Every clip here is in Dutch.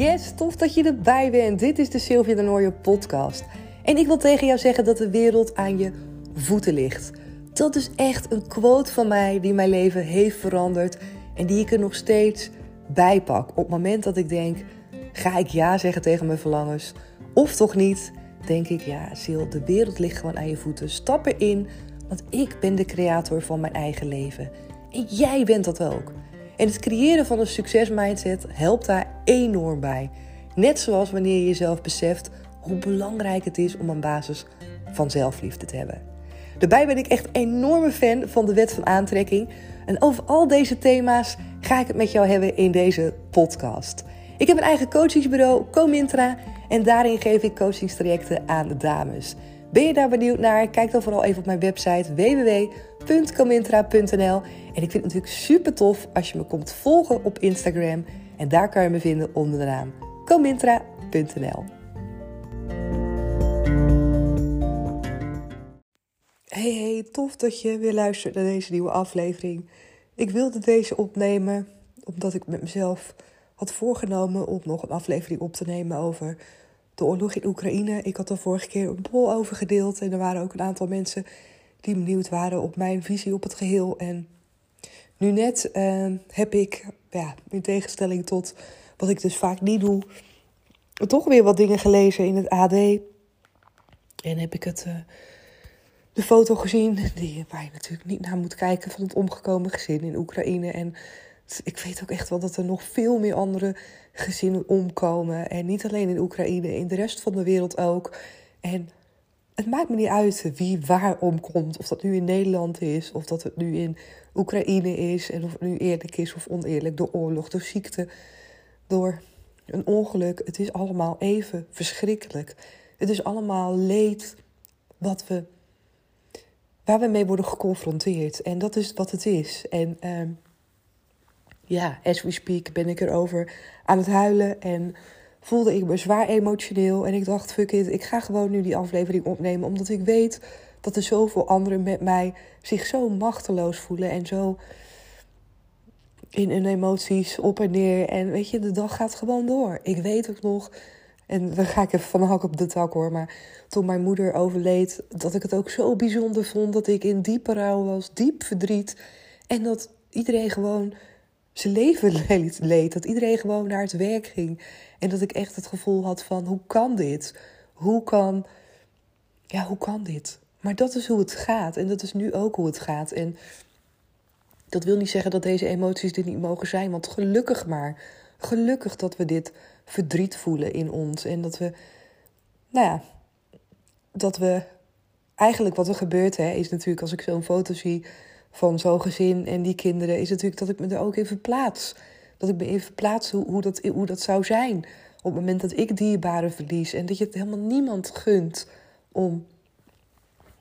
Yes, tof dat je erbij bent. Dit is de Sylvia de Nooijer podcast. En ik wil tegen jou zeggen dat de wereld aan je voeten ligt. Dat is echt een quote van mij die mijn leven heeft veranderd en die ik er nog steeds bij pak. Op het moment dat ik denk, ga ik ja zeggen tegen mijn verlangens of toch niet? Denk ik, ja, Sil, de wereld ligt gewoon aan je voeten. Stap erin, want ik ben de creator van mijn eigen leven. En jij bent dat ook. En het creëren van een succesmindset helpt daar enorm bij. Net zoals wanneer je jezelf beseft hoe belangrijk het is om een basis van zelfliefde te hebben. Daarbij ben ik echt enorme fan van de wet van aantrekking. En over al deze thema's ga ik het met jou hebben in deze podcast. Ik heb een eigen coachingsbureau, Comintra, en daarin geef ik coachingstrajecten aan de dames. Ben je daar benieuwd naar? Kijk dan vooral even op mijn website www.comintra.nl. En ik vind het natuurlijk super tof als je me komt volgen op Instagram. En daar kan je me vinden onder de naam comintra.nl. Hey, hey, tof dat je weer luistert naar deze nieuwe aflevering. Ik wilde deze opnemen omdat ik met mezelf had voorgenomen om nog een aflevering op te nemen over de oorlog in Oekraïne. Ik had er vorige keer een bol over gedeeld en er waren ook een aantal mensen die benieuwd waren op mijn visie op het geheel. En nu net uh, heb ik, ja, in tegenstelling tot wat ik dus vaak niet doe, toch weer wat dingen gelezen in het AD. En heb ik het, uh, de foto gezien, die, waar je natuurlijk niet naar moet kijken, van het omgekomen gezin in Oekraïne. En ik weet ook echt wel dat er nog veel meer andere gezinnen omkomen. En niet alleen in Oekraïne, in de rest van de wereld ook. En het maakt me niet uit wie waar omkomt. Of dat nu in Nederland is, of dat het nu in Oekraïne is. En of het nu eerlijk is of oneerlijk. Door oorlog, door ziekte, door een ongeluk. Het is allemaal even verschrikkelijk. Het is allemaal leed wat we, waar we mee worden geconfronteerd. En dat is wat het is. En uh, ja, as we speak ben ik erover aan het huilen. En voelde ik me zwaar emotioneel. En ik dacht, fuck it, ik ga gewoon nu die aflevering opnemen. Omdat ik weet dat er zoveel anderen met mij zich zo machteloos voelen. En zo in hun emoties op en neer. En weet je, de dag gaat gewoon door. Ik weet ook nog, en dan ga ik even van de hak op de tak hoor. Maar toen mijn moeder overleed, dat ik het ook zo bijzonder vond. Dat ik in diepe rouw was, diep verdriet. En dat iedereen gewoon zijn leven leed. Dat iedereen gewoon naar het werk ging. En dat ik echt het gevoel had van, hoe kan dit? Hoe kan, ja, hoe kan dit? Maar dat is hoe het gaat. En dat is nu ook hoe het gaat. En dat wil niet zeggen dat deze emoties dit niet mogen zijn. Want gelukkig maar. Gelukkig dat we dit verdriet voelen in ons. En dat we, nou ja, dat we eigenlijk wat er gebeurt, hè, is natuurlijk als ik zo'n foto zie van zo'n gezin en die kinderen, is natuurlijk dat ik me er ook even plaats. Dat ik me even plaats hoe, hoe, dat, hoe dat zou zijn op het moment dat ik dierbaren verlies. En dat je het helemaal niemand gunt om,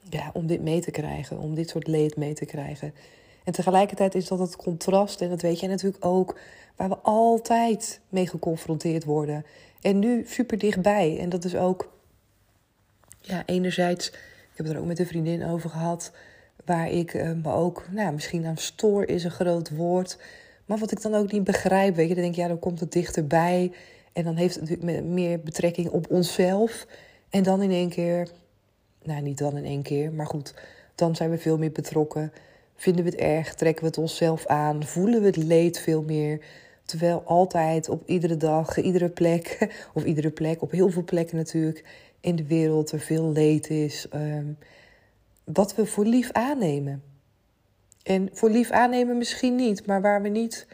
ja, om dit mee te krijgen, om dit soort leed mee te krijgen. En tegelijkertijd is dat het contrast, en dat weet jij natuurlijk ook, waar we altijd mee geconfronteerd worden. En nu super dichtbij. En dat is ook, ja, enerzijds, ik heb het er ook met een vriendin over gehad waar ik uh, me ook, nou, misschien aan stoor is een groot woord. Maar wat ik dan ook niet begrijp, weet je, dan denk ik, ja, dan komt het dichterbij. En dan heeft het natuurlijk meer betrekking op onszelf. En dan in één keer, nou, niet dan in één keer, maar goed, dan zijn we veel meer betrokken. Vinden we het erg, trekken we het onszelf aan, voelen we het leed veel meer. Terwijl altijd op iedere dag, iedere plek, of iedere plek, op heel veel plekken natuurlijk in de wereld er veel leed is. Um, wat we voor lief aannemen. En voor lief aannemen misschien niet, maar waar we niet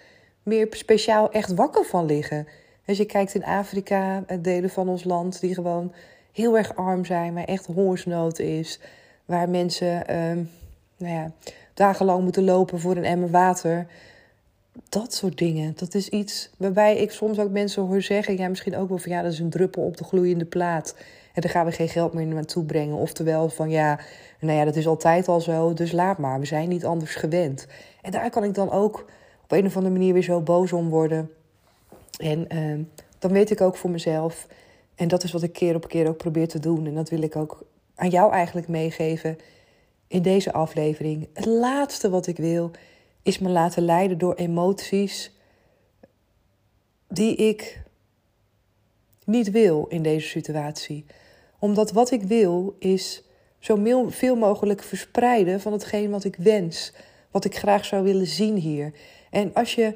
meer speciaal echt wakker van liggen. Als je kijkt in Afrika, delen van ons land die gewoon heel erg arm zijn, maar echt hongersnood is. Waar mensen uh, nou ja, dagenlang moeten lopen voor een emmer water. Dat soort dingen. Dat is iets waarbij ik soms ook mensen hoor zeggen: ja, misschien ook wel van ja, dat is een druppel op de gloeiende plaat. En daar gaan we geen geld meer naartoe brengen. Oftewel van ja, nou ja, dat is altijd al zo, dus laat maar. We zijn niet anders gewend. En daar kan ik dan ook op een of andere manier weer zo boos om worden. En uh, dan weet ik ook voor mezelf. En dat is wat ik keer op keer ook probeer te doen. En dat wil ik ook aan jou eigenlijk meegeven in deze aflevering. Het laatste wat ik wil is me laten leiden door emoties die ik niet wil in deze situatie. Omdat wat ik wil is zo veel mogelijk verspreiden van hetgeen wat ik wens, wat ik graag zou willen zien hier. En als je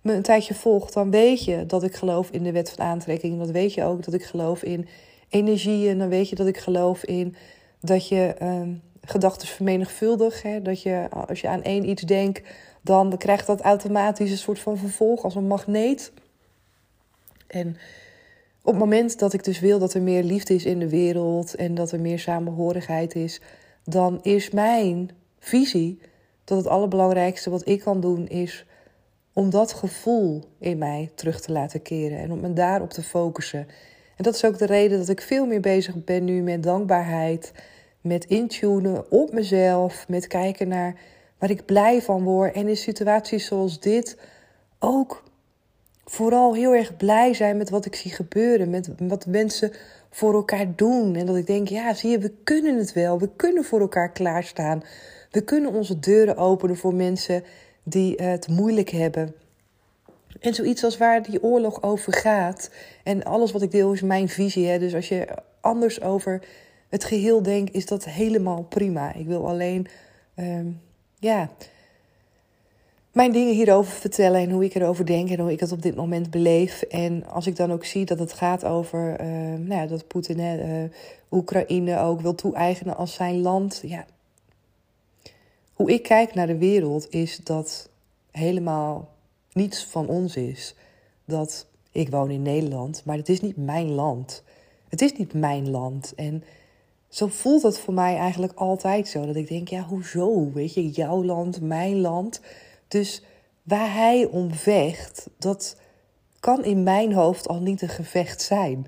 me een tijdje volgt, dan weet je dat ik geloof in de wet van aantrekking. Dan weet je ook dat ik geloof in energieën. Dan weet je dat ik geloof in dat je uh, gedachten vermenigvuldigt. Dat je als je aan één iets denkt, dan krijgt dat automatisch een soort van vervolg als een magneet. En op het moment dat ik dus wil dat er meer liefde is in de wereld en dat er meer samenhorigheid is, dan is mijn visie dat het allerbelangrijkste wat ik kan doen is om dat gevoel in mij terug te laten keren en om me daarop te focussen. En dat is ook de reden dat ik veel meer bezig ben nu met dankbaarheid, met intunen op mezelf, met kijken naar waar ik blij van word en in situaties zoals dit ook vooral heel erg blij zijn met wat ik zie gebeuren, met wat mensen voor elkaar doen. En dat ik denk, ja, zie je, we kunnen het wel. We kunnen voor elkaar klaarstaan. We kunnen onze deuren openen voor mensen die het moeilijk hebben. En zoiets als waar die oorlog over gaat. En alles wat ik deel is mijn visie. Hè? Dus als je anders over het geheel denkt, is dat helemaal prima. Ik wil alleen, ehm, ja, mijn dingen hierover vertellen en hoe ik erover denk en hoe ik het op dit moment beleef. En als ik dan ook zie dat het gaat over uh, nou ja, dat Poetin uh, Oekraïne ook wil toe-eigenen als zijn land. Ja. Hoe ik kijk naar de wereld is dat helemaal niets van ons is. Dat ik woon in Nederland, maar het is niet mijn land. Het is niet mijn land. En zo voelt het voor mij eigenlijk altijd zo. Dat ik denk, ja, hoezo? Weet je, jouw land, mijn land. Dus waar hij om vecht, dat kan in mijn hoofd al niet een gevecht zijn.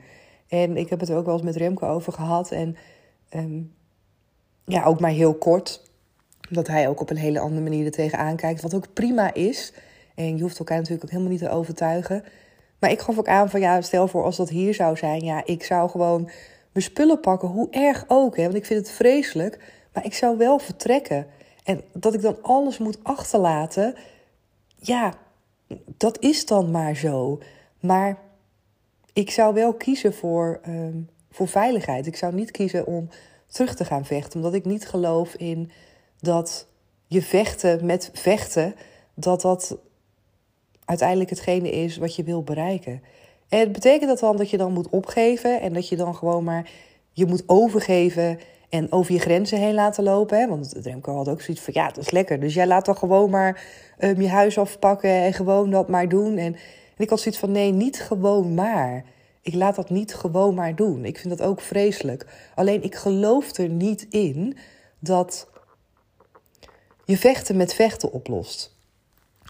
En ik heb het er ook wel eens met Remco over gehad. En ehm, ja, ook maar heel kort. Dat hij ook op een hele andere manier er tegenaan kijkt. Wat ook prima is. En je hoeft elkaar natuurlijk ook helemaal niet te overtuigen. Maar ik gaf ook aan van ja, stel voor als dat hier zou zijn. Ja, ik zou gewoon mijn spullen pakken, hoe erg ook. Hè, want ik vind het vreselijk. Maar ik zou wel vertrekken. En dat ik dan alles moet achterlaten, ja, dat is dan maar zo. Maar ik zou wel kiezen voor, um, voor veiligheid. Ik zou niet kiezen om terug te gaan vechten, omdat ik niet geloof in dat je vechten met vechten, dat dat uiteindelijk hetgene is wat je wil bereiken. En betekent dat dan dat je dan moet opgeven en dat je dan gewoon maar je moet overgeven en over je grenzen heen laten lopen. Hè? Want Remco had ook zoiets van, ja, dat is lekker. Dus jij laat dan gewoon maar um, je huis afpakken en gewoon dat maar doen. En, en ik had zoiets van, nee, niet gewoon maar. Ik laat dat niet gewoon maar doen. Ik vind dat ook vreselijk. Alleen ik geloof er niet in dat je vechten met vechten oplost.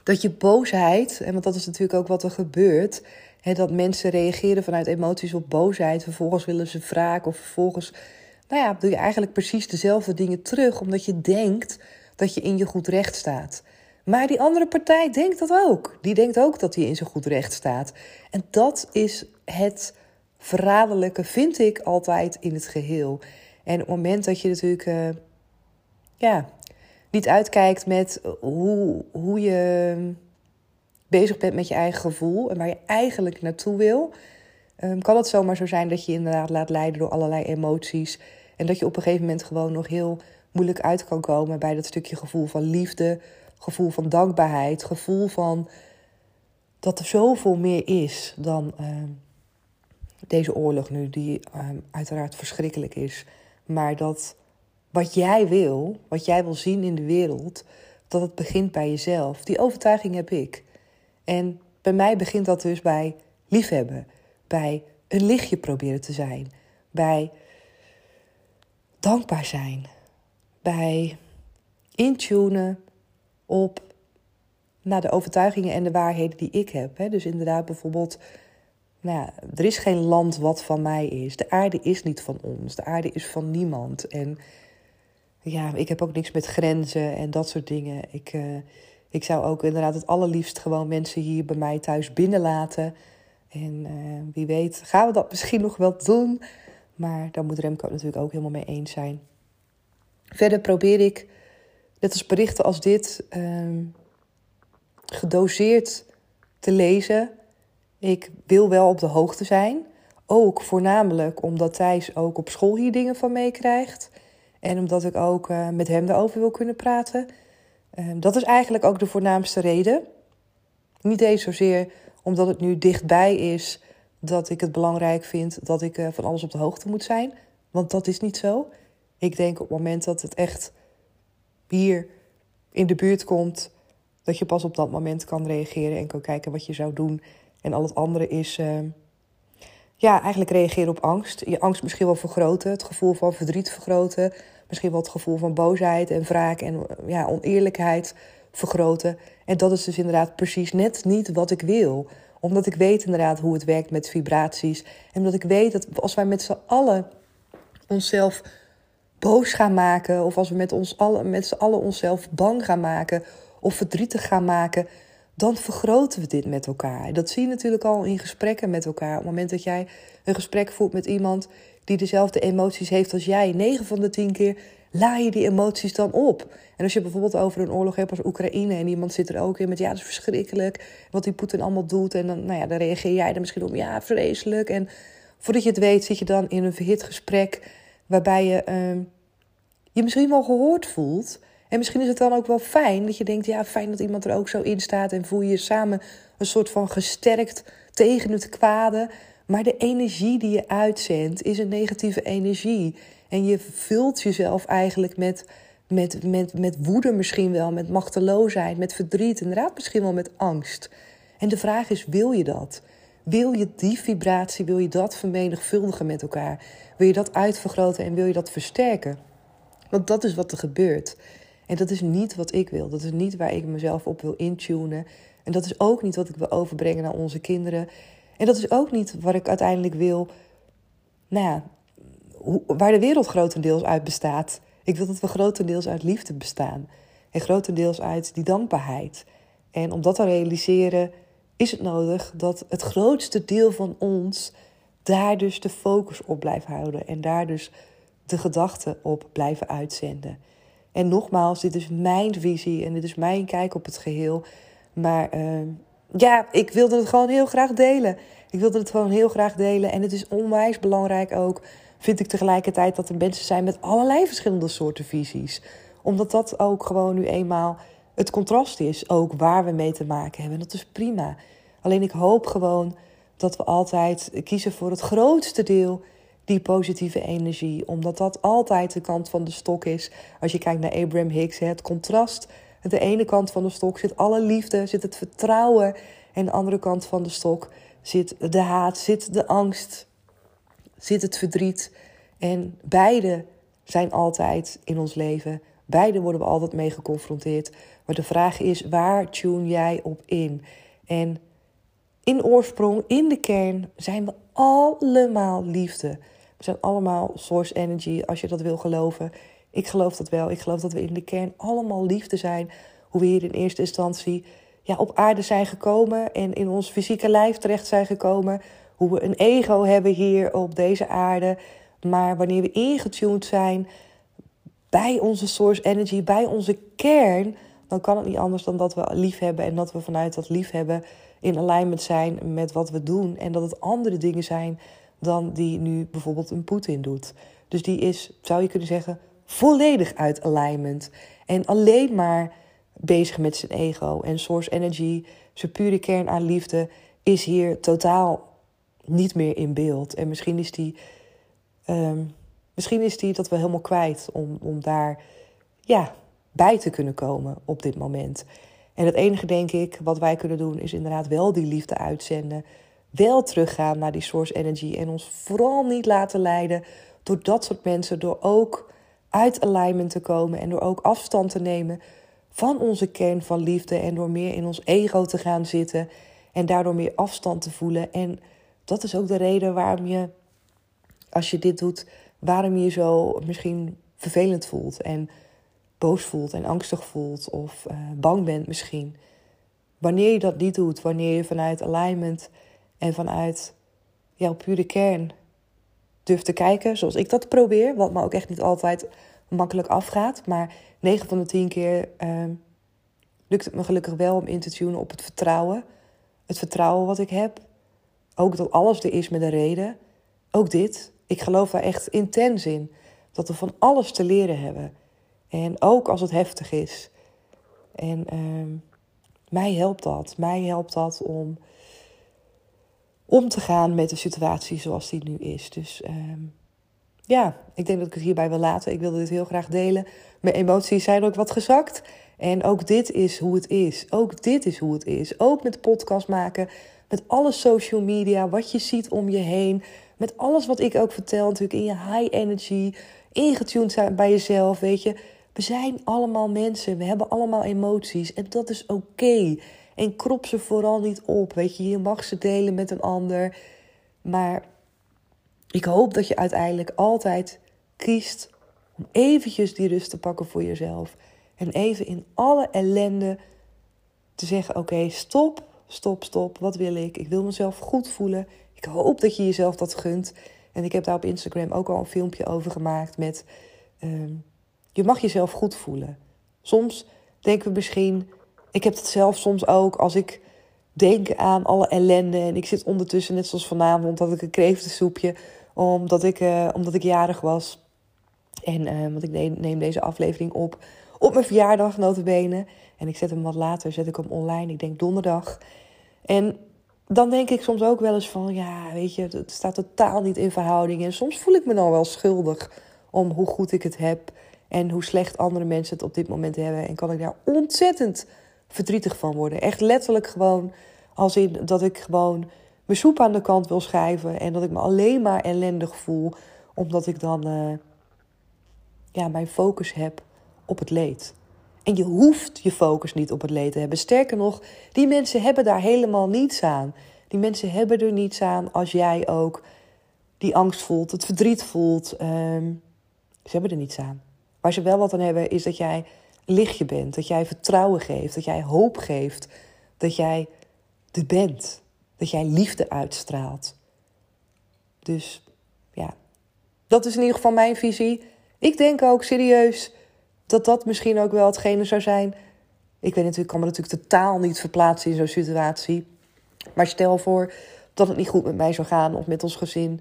Dat je boosheid, en want dat is natuurlijk ook wat er gebeurt, hè, dat mensen reageren vanuit emoties op boosheid, vervolgens willen ze wraak of vervolgens nou ja, doe je eigenlijk precies dezelfde dingen terug, omdat je denkt dat je in je goed recht staat. Maar die andere partij denkt dat ook. Die denkt ook dat hij in zijn goed recht staat. En dat is het verraderlijke, vind ik altijd in het geheel. En op het moment dat je natuurlijk uh, ja, niet uitkijkt met hoe, hoe je bezig bent met je eigen gevoel en waar je eigenlijk naartoe wil, um, kan het zomaar zo zijn dat je, je inderdaad laat leiden door allerlei emoties en dat je op een gegeven moment gewoon nog heel moeilijk uit kan komen bij dat stukje gevoel van liefde, gevoel van dankbaarheid, gevoel van dat er zoveel meer is dan ehm, deze oorlog nu, die ehm, uiteraard verschrikkelijk is. Maar dat wat jij wil, wat jij wil zien in de wereld, dat het begint bij jezelf. Die overtuiging heb ik. En bij mij begint dat dus bij liefhebben, bij een lichtje proberen te zijn, bij dankbaar zijn. Bij intunen op naar de overtuigingen en de waarheden die ik heb. Hè. Dus inderdaad, bijvoorbeeld, nou ja, er is geen land wat van mij is. De aarde is niet van ons. De aarde is van niemand. En ja, ik heb ook niks met grenzen en dat soort dingen. Ik, uh, ik zou ook inderdaad het allerliefst gewoon mensen hier bij mij thuis binnenlaten. En uh, wie weet, gaan we dat misschien nog wel doen. Maar daar moet Remco natuurlijk ook helemaal mee eens zijn. Verder probeer ik, net als berichten als dit, ehm, gedoseerd te lezen. Ik wil wel op de hoogte zijn ook voornamelijk omdat Thijs ook op school hier dingen van meekrijgt. En omdat ik ook uh, met hem erover wil kunnen praten. Uh, dat is eigenlijk ook de voornaamste reden. Niet eens zozeer omdat het nu dichtbij is dat ik het belangrijk vind dat ik uh, van alles op de hoogte moet zijn. Want dat is niet zo. Ik denk op het moment dat het echt hier in de buurt komt, dat je pas op dat moment kan reageren en kan kijken wat je zou doen. En al het andere is, uh, ja, eigenlijk reageren op angst. Je angst misschien wel vergroten, het gevoel van verdriet vergroten. Misschien wel het gevoel van boosheid en wraak en ja, oneerlijkheid vergroten. En dat is dus inderdaad precies net niet wat ik wil. Omdat ik weet inderdaad hoe het werkt met vibraties. En omdat ik weet dat als wij met z'n allen onszelf boos gaan maken, of als we met, ons allen, met z'n allen onszelf bang gaan maken of verdrietig gaan maken, dan vergroten we dit met elkaar. Dat zie je natuurlijk al in gesprekken met elkaar. Op het moment dat jij een gesprek voert met iemand die dezelfde emoties heeft als jij, 9 van de 10 keer la je die emoties dan op. En als je bijvoorbeeld over een oorlog hebt als Oekraïne en iemand zit er ook in met ja, dat is verschrikkelijk, wat die Poetin allemaal doet en dan, nou ja, dan reageer jij er misschien op ja, vreselijk. En voordat je het weet zit je dan in een verhit gesprek waarbij je uh, je misschien wel gehoord voelt. En misschien is het dan ook wel fijn dat je denkt, ja, fijn dat iemand er ook zo in staat en voel je je samen een soort van gesterkt tegen het kwade. Maar de energie die je uitzendt is een negatieve energie. En je vult jezelf eigenlijk met, met, met, met woede misschien wel, met machteloosheid, met verdriet, inderdaad misschien wel met angst. En de vraag is, wil je dat? Wil je die vibratie, wil je dat vermenigvuldigen met elkaar? Wil je dat uitvergroten en wil je dat versterken? Want dat is wat er gebeurt. En dat is niet wat ik wil. Dat is niet waar ik mezelf op wil intunen. En dat is ook niet wat ik wil overbrengen naar onze kinderen. En dat is ook niet wat ik uiteindelijk wil. Nou ja, waar de wereld grotendeels uit bestaat. Ik wil dat we grotendeels uit liefde bestaan. En grotendeels uit die dankbaarheid. En om dat te realiseren is het nodig dat het grootste deel van ons daar dus de focus op blijft houden. En daar dus de gedachten op blijven uitzenden. En nogmaals, dit is mijn visie en dit is mijn kijk op het geheel. Maar uh, ja, ik wilde het gewoon heel graag delen. Ik wilde het gewoon heel graag delen. En het is onwijs belangrijk ook, vind ik tegelijkertijd, dat er mensen zijn met allerlei verschillende soorten visies. Omdat dat ook gewoon nu eenmaal het contrast is, ook waar we mee te maken hebben. En dat is prima. Alleen ik hoop gewoon dat we altijd kiezen voor het grootste deel die positieve energie. Omdat dat altijd de kant van de stok is. Als je kijkt naar Abraham Hicks, het contrast. Aan de ene kant van de stok zit alle liefde, zit het vertrouwen. En de andere kant van de stok zit de haat, zit de angst, zit het verdriet. En beide zijn altijd in ons leven. Beide worden we altijd mee geconfronteerd. Maar de vraag is, waar tune jij op in? En in oorsprong, in de kern, zijn we allemaal liefde. We zijn allemaal source energy, als je dat wil geloven. Ik geloof dat wel. Ik geloof dat we in de kern allemaal liefde zijn. Hoe we hier in eerste instantie ja, op aarde zijn gekomen en in ons fysieke lijf terecht zijn gekomen. Hoe we een ego hebben hier op deze aarde. Maar wanneer we ingetuned zijn bij onze source energy, bij onze kern, dan kan het niet anders dan dat we lief hebben en dat we vanuit dat lief hebben in alignment zijn met wat we doen. En dat het andere dingen zijn dan die nu bijvoorbeeld een Poetin doet. Dus die is, zou je kunnen zeggen, volledig uit alignment. En alleen maar bezig met zijn ego. En source energy, zijn pure kern aan liefde, is hier totaal niet meer in beeld. En misschien is die, um, misschien is die dat wel helemaal kwijt om, om daar ja, bij te kunnen komen op dit moment. En het enige, denk ik, wat wij kunnen doen, is inderdaad wel die liefde uitzenden wel teruggaan naar die source energy en ons vooral niet laten leiden door dat soort mensen, door ook uit alignment te komen en door ook afstand te nemen van onze kern van liefde en door meer in ons ego te gaan zitten en daardoor meer afstand te voelen. En dat is ook de reden waarom je, als je dit doet, waarom je zo misschien vervelend voelt en boos voelt en angstig voelt of uh, bang bent misschien. Wanneer je dat niet doet, wanneer je vanuit alignment en vanuit jouw pure kern durf te kijken zoals ik dat probeer. Wat me ook echt niet altijd makkelijk afgaat. Maar 9 van de 10 keer uh, lukt het me gelukkig wel om in te tunen op het vertrouwen. Het vertrouwen wat ik heb. Ook dat alles er is met een reden. ook dit, ik geloof daar echt intens in. Dat we van alles te leren hebben. En ook als het heftig is. En ehm, mij helpt dat. Mij helpt dat om om te gaan met de situatie zoals die nu is. Dus ehm, ja, ik denk dat ik het hierbij wil laten. Ik wilde dit heel graag delen. Mijn emoties zijn ook wat gezakt. En ook dit is hoe het is. Ook dit is hoe het is. Ook met podcast maken, met alle social media, wat je ziet om je heen. Met alles wat ik ook vertel, natuurlijk in je high energy, ingetuned zijn bij jezelf, weet je. We zijn allemaal mensen, we hebben allemaal emoties en dat is oké. En krop ze vooral niet op, weet je. Je mag ze delen met een ander, maar ik hoop dat je uiteindelijk altijd kiest om eventjes die rust te pakken voor jezelf. En even in alle ellende te zeggen: oké, stop, stop, stop. Wat wil ik? Ik wil mezelf goed voelen. Ik hoop dat je jezelf dat gunt. En ik heb daar op Instagram ook al een filmpje over gemaakt met... Ehm, je mag jezelf goed voelen. Soms denken we misschien... Ik heb het zelf soms ook als ik denk aan alle ellende... en ik zit ondertussen, net zoals vanavond, dat ik een kreeftensoepje... omdat ik, uh, omdat ik jarig was. En uh, want ik neem, neem deze aflevering op op mijn verjaardag, notabene. En ik zet hem wat later, zet ik hem online, ik denk donderdag. En dan denk ik soms ook wel eens van, ja, weet je, het staat totaal niet in verhouding. En soms voel ik me dan wel schuldig om hoe goed ik het heb en hoe slecht andere mensen het op dit moment hebben. En kan ik daar ontzettend verdrietig van worden. Echt letterlijk gewoon als in dat ik gewoon mijn soep aan de kant wil schrijven en dat ik me alleen maar ellendig voel, omdat ik dan uh, ja, mijn focus heb op het leed. En je hoeft je focus niet op het leed te hebben. Sterker nog, die mensen hebben daar helemaal niets aan. Die mensen hebben er niets aan als jij ook die angst voelt, het verdriet voelt. Ehm, ze hebben er niets aan. Waar ze wel wat aan hebben, is dat jij lichtje bent. Dat jij vertrouwen geeft. Dat jij hoop geeft. Dat jij er bent. Dat jij liefde uitstraalt. Dus ja, dat is in ieder geval mijn visie. Ik denk ook serieus dat dat misschien ook wel hetgene zou zijn. Ik weet natuurlijk, kan me natuurlijk totaal niet verplaatsen in zo'n situatie. Maar stel voor dat het niet goed met mij zou gaan of met ons gezin.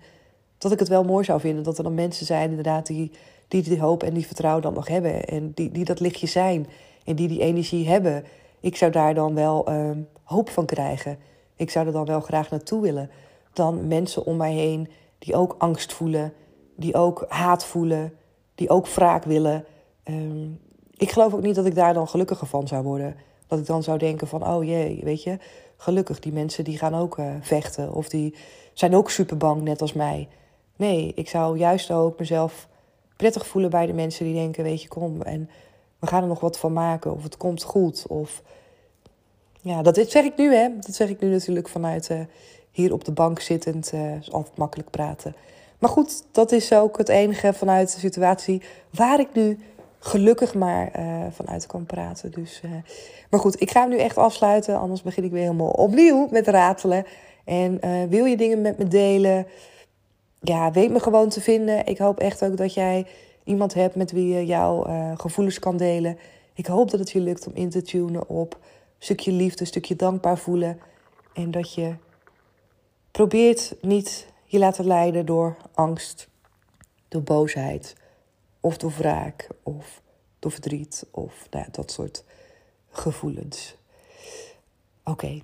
Dat ik het wel mooi zou vinden dat er dan mensen zijn, inderdaad, die die, die hoop en die vertrouwen dan nog hebben. En die, die dat lichtje zijn. En die die energie hebben. Ik zou daar dan wel uh, hoop van krijgen. Ik zou er dan wel graag naartoe willen. Dan mensen om mij heen die ook angst voelen. Die ook haat voelen. Die ook wraak willen. Um, ik geloof ook niet dat ik daar dan gelukkiger van zou worden. Dat ik dan zou denken van, oh jee, weet je, gelukkig die mensen die gaan ook uh, vechten. Of die zijn ook super bang, net als mij. Nee, ik zou juist ook mezelf prettig voelen bij de mensen die denken, weet je, kom en we gaan er nog wat van maken. Of het komt goed. Of ja, dat zeg ik nu, hè. Dat zeg ik nu natuurlijk vanuit uh, hier op de bank zittend. Uh, is altijd makkelijk praten. Maar goed, dat is ook het enige vanuit de situatie waar ik nu gelukkig maar uh, vanuit kan praten. Dus, maar goed, ik ga hem nu echt afsluiten. Anders begin ik weer helemaal opnieuw met ratelen. En wil je dingen met me delen? Ja, weet me gewoon te vinden. Ik hoop echt ook dat jij iemand hebt met wie je jouw gevoelens kan delen. Ik hoop dat het je lukt om in te tunen op een stukje liefde, een stukje dankbaar voelen. En dat je probeert niet je laten leiden door angst, door boosheid of door wraak of door verdriet of nou dat soort gevoelens. Oké,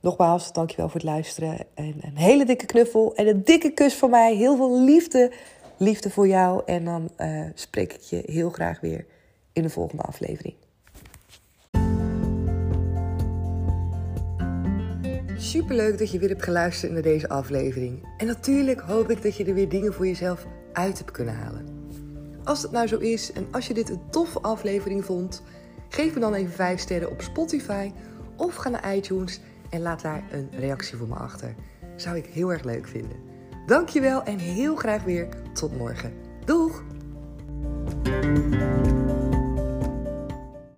nogmaals, dankjewel voor het luisteren. En een hele dikke knuffel en een dikke kus van mij. Heel veel liefde, liefde voor jou. En dan uh, spreek ik je heel graag weer in de volgende aflevering. Superleuk dat je weer hebt geluisterd naar deze aflevering. En natuurlijk hoop ik dat je er weer dingen voor jezelf uit hebt kunnen halen. Als het nou zo is en als je dit een toffe aflevering vond, geef me dan even 5 sterren op Spotify of ga naar iTunes en laat daar een reactie voor me achter. Zou ik heel erg leuk vinden. Dankjewel en heel graag weer tot morgen. Doeg!